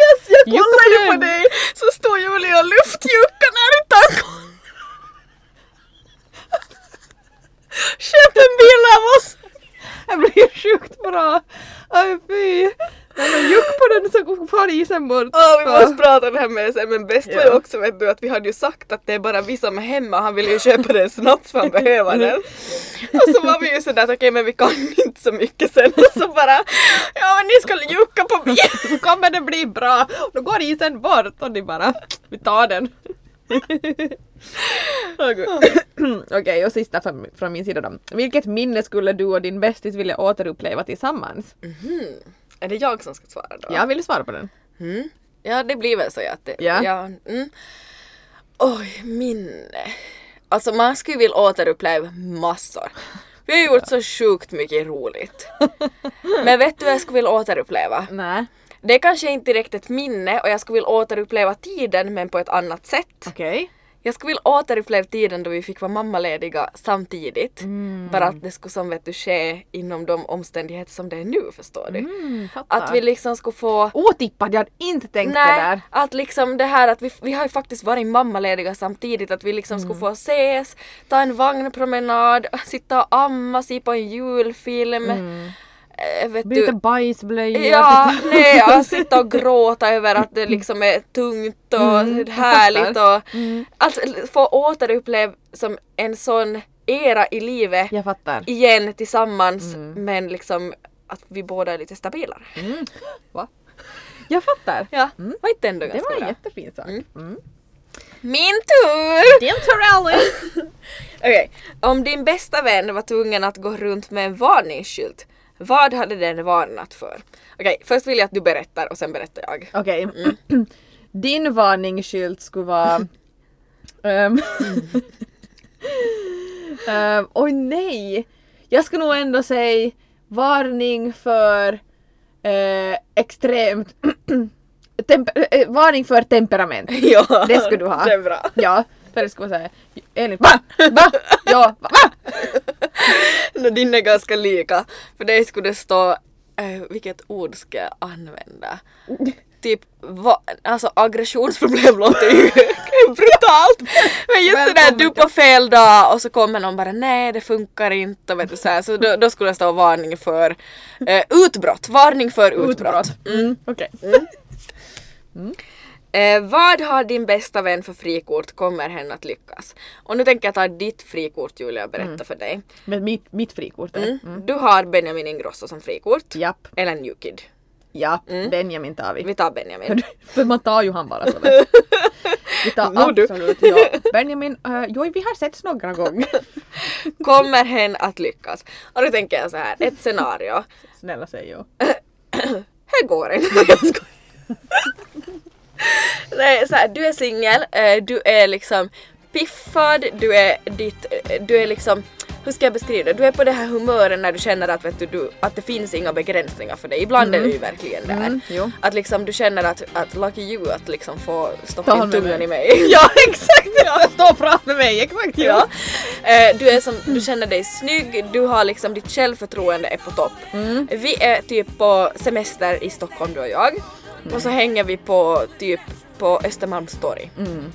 Yes, jag Jucka kollade ju på på den. dig så stod Julia och luftjuckade när i tankon. Köp en bild av oss! Jag blir sjukt bra. Aj fy. Nej men juck på den så far isen bort. Ja, vi måste prata om det här med sen men bäst var ju också vet du att vi hade ju sagt att det är bara vi som är hemma, han ville ju köpa den snabbt för han behöver den. Och så var vi ju sådär att okej men vi kan inte så mycket sen och så bara ja men ni ska jucka på bilen. Då kommer det bli bra. Då går isen bort och ni bara, vi tar den. Åh. Okej, och sista från, från min sida då. Vilket minne skulle du och din bästis vilja återuppleva tillsammans? Är det jag som ska svara då? Jag vill svara på den. Mm. Ja det blir väl så att det, Ja. ja mm. Oj, minne. Alltså man skulle vilja återuppleva massor. Vi har gjort så sjukt mycket roligt. Men vet du vad jag skulle vilja återuppleva? Nej. Det är kanske inte direkt ett minne och jag skulle vilja återuppleva tiden men på ett annat sätt. Okej. Jag skulle vilja återuppleva tiden då vi fick vara mammalediga samtidigt. Bara att det skulle som vet du ske inom de omständigheter som det är nu förstår du. Mm. Att vi liksom skulle få Otippat, jag hade inte tänkt det Nej, där. att liksom det här att vi, vi har ju faktiskt varit mammalediga samtidigt, att vi liksom Mm. skulle få ses, ta en vagnpromenad, sitta och amma, se på en julfilm. Eh, vet Blir du, bajsblöjor. Ja, nej, att sitta och gråta över att det liksom är tungt och Mm, härligt och att få återuppleva som en sån era i livet igen tillsammans Mm. men liksom att vi båda är lite stabilare. Va? Jag fattar. Ja, var inte ändå Det ganska var en jättefin sak. Mm. Min tur! Din tur! Okej, om din bästa vän var tvungen att gå runt med en varningsskylt, vad hade den varnat för? Okej, först vill jag att du berättar och sen berättar jag. Okej. Din varningsskylt skulle vara... Ehm, ehm, Oj nej! Jag skulle nog ändå säga varning för eh, extremt... temper- eh, varning för temperament. ja, Det skulle du ha. Det är bra. Ja, för det skulle vara såhär Elin, va? Va? Ja, va? va? No, din är ganska lika. För dig skulle det stå, eh, vilket ord ska jag använda? typ va, alltså aggressionsproblem låter ju brutalt. Men just det där du på fel dag och så kommer någon bara nej det funkar inte och vet du så, här, så då, då skulle det stå varning för eh, utbrott. Varning för utbrott. Utbrott. Mm. Okej. Eh, vad har din bästa vän för frikort? Kommer hen att lyckas? Och nu tänker jag ta ditt frikort Julia och berätta för dig. Men mitt, mitt frikort är Mm. Du har Benjamin Ingrosso som frikort. Japp. Eller New Kid. Ja, Benjamin tar vi. Vi tar Benjamin. För man tar ju han bara så vet. Vi tar du. absolut, ja. Benjamin, uh, jo vi har setts några gånger. Kommer hen att lyckas? Och nu tänker jag så här, ett scenario. Snälla säg jo. Här går inte. Nej, så här, du är singel, eh, du är liksom piffad, du är ditt, eh, du är liksom hur ska jag beskriva det? Du är på det här humöret när du känner att, vet du, du, att det finns inga begränsningar för dig. Ibland är det ju verkligen där. Mm, jo. Att liksom du känner att, att lucky you att liksom få stoppa in tungan i mig. Ja exakt! Ja. Stå och prata med mig, exakt. Ja. Eh, du, är som, du känner dig snygg, du har liksom ditt självförtroende är på topp. Mm. Vi är typ på semester i Stockholm du och jag. Och så hänger vi på typ på Östermalmstorg. Mm.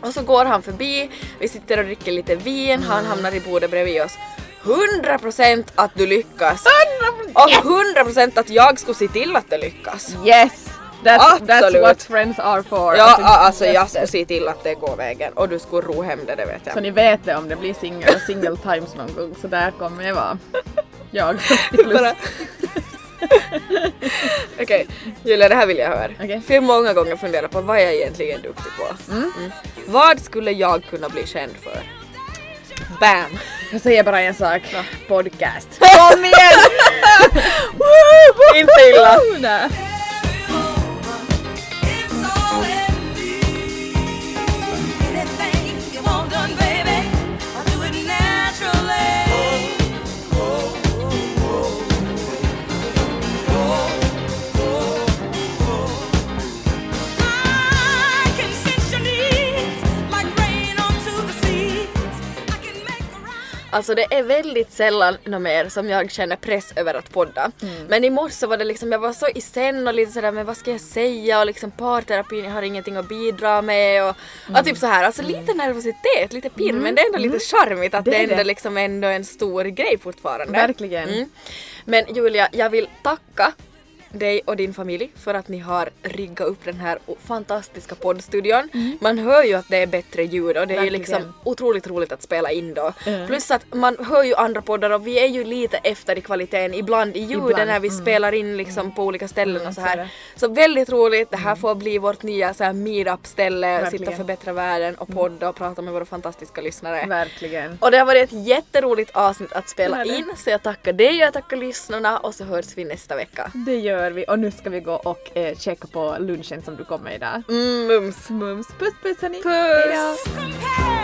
Och så går han förbi, vi sitter och dricker lite vin, Mm. han hamnar i bordet bredvid oss. 100% att du lyckas! Och 100% att jag skulle se till att det lyckas. Yes! That's, that's what friends are for. Ja, alltså jag skulle se till att det går vägen och du skulle ro hem det, det vet Så jag. ni vet det om det blir single, single times någon gång så där kommer jag vara. Jag. Plus. Okej, Julia det här vill jag höra. Okej. För jag har många gånger funderat på vad jag är egentligen duktig på. Mm. Vad skulle jag kunna bli känd för? Bam! Jag säger bara en sak. Podcast. Kom igen! Inte illa. Alltså det är väldigt sällan något mer som jag känner press över att podda. Men i morse var det liksom, jag var så i sen och lite sådär men vad ska jag säga och liksom parterapin, jag har ingenting att bidra med och, och typ så här. alltså lite nervositet, lite pirr men det är ändå lite charmigt att Det det, är ändå det. liksom ändå är en stor grej fortfarande. Verkligen. Mm. Men Julia, jag vill tacka dig och din familj för att ni har riggat upp den här fantastiska poddstudion. Man hör ju att det är bättre ljud och det är ju Mm. Verkligen. liksom otroligt roligt att spela in då. Mm. Plus att man hör ju andra poddar och vi är ju lite efter i kvaliteten ibland i Ibland, när vi mm. spelar in liksom på olika ställen Mm, och så så är här. Så väldigt roligt, det här får bli vårt nya så här meetup ställe, sitta Verkligen. och förbättra världen och podda och prata med våra fantastiska lyssnare. Verkligen. Och det har varit ett jätteroligt avsnitt att spela in så jag tackar dig och jag tackar lyssnarna och så hörs vi nästa vecka. Det gör vi och nu ska vi gå och eh, checka på lunchen som du kom med idag. Mm, mums! Mums. Puss puss hörni. Puss! Hejdå.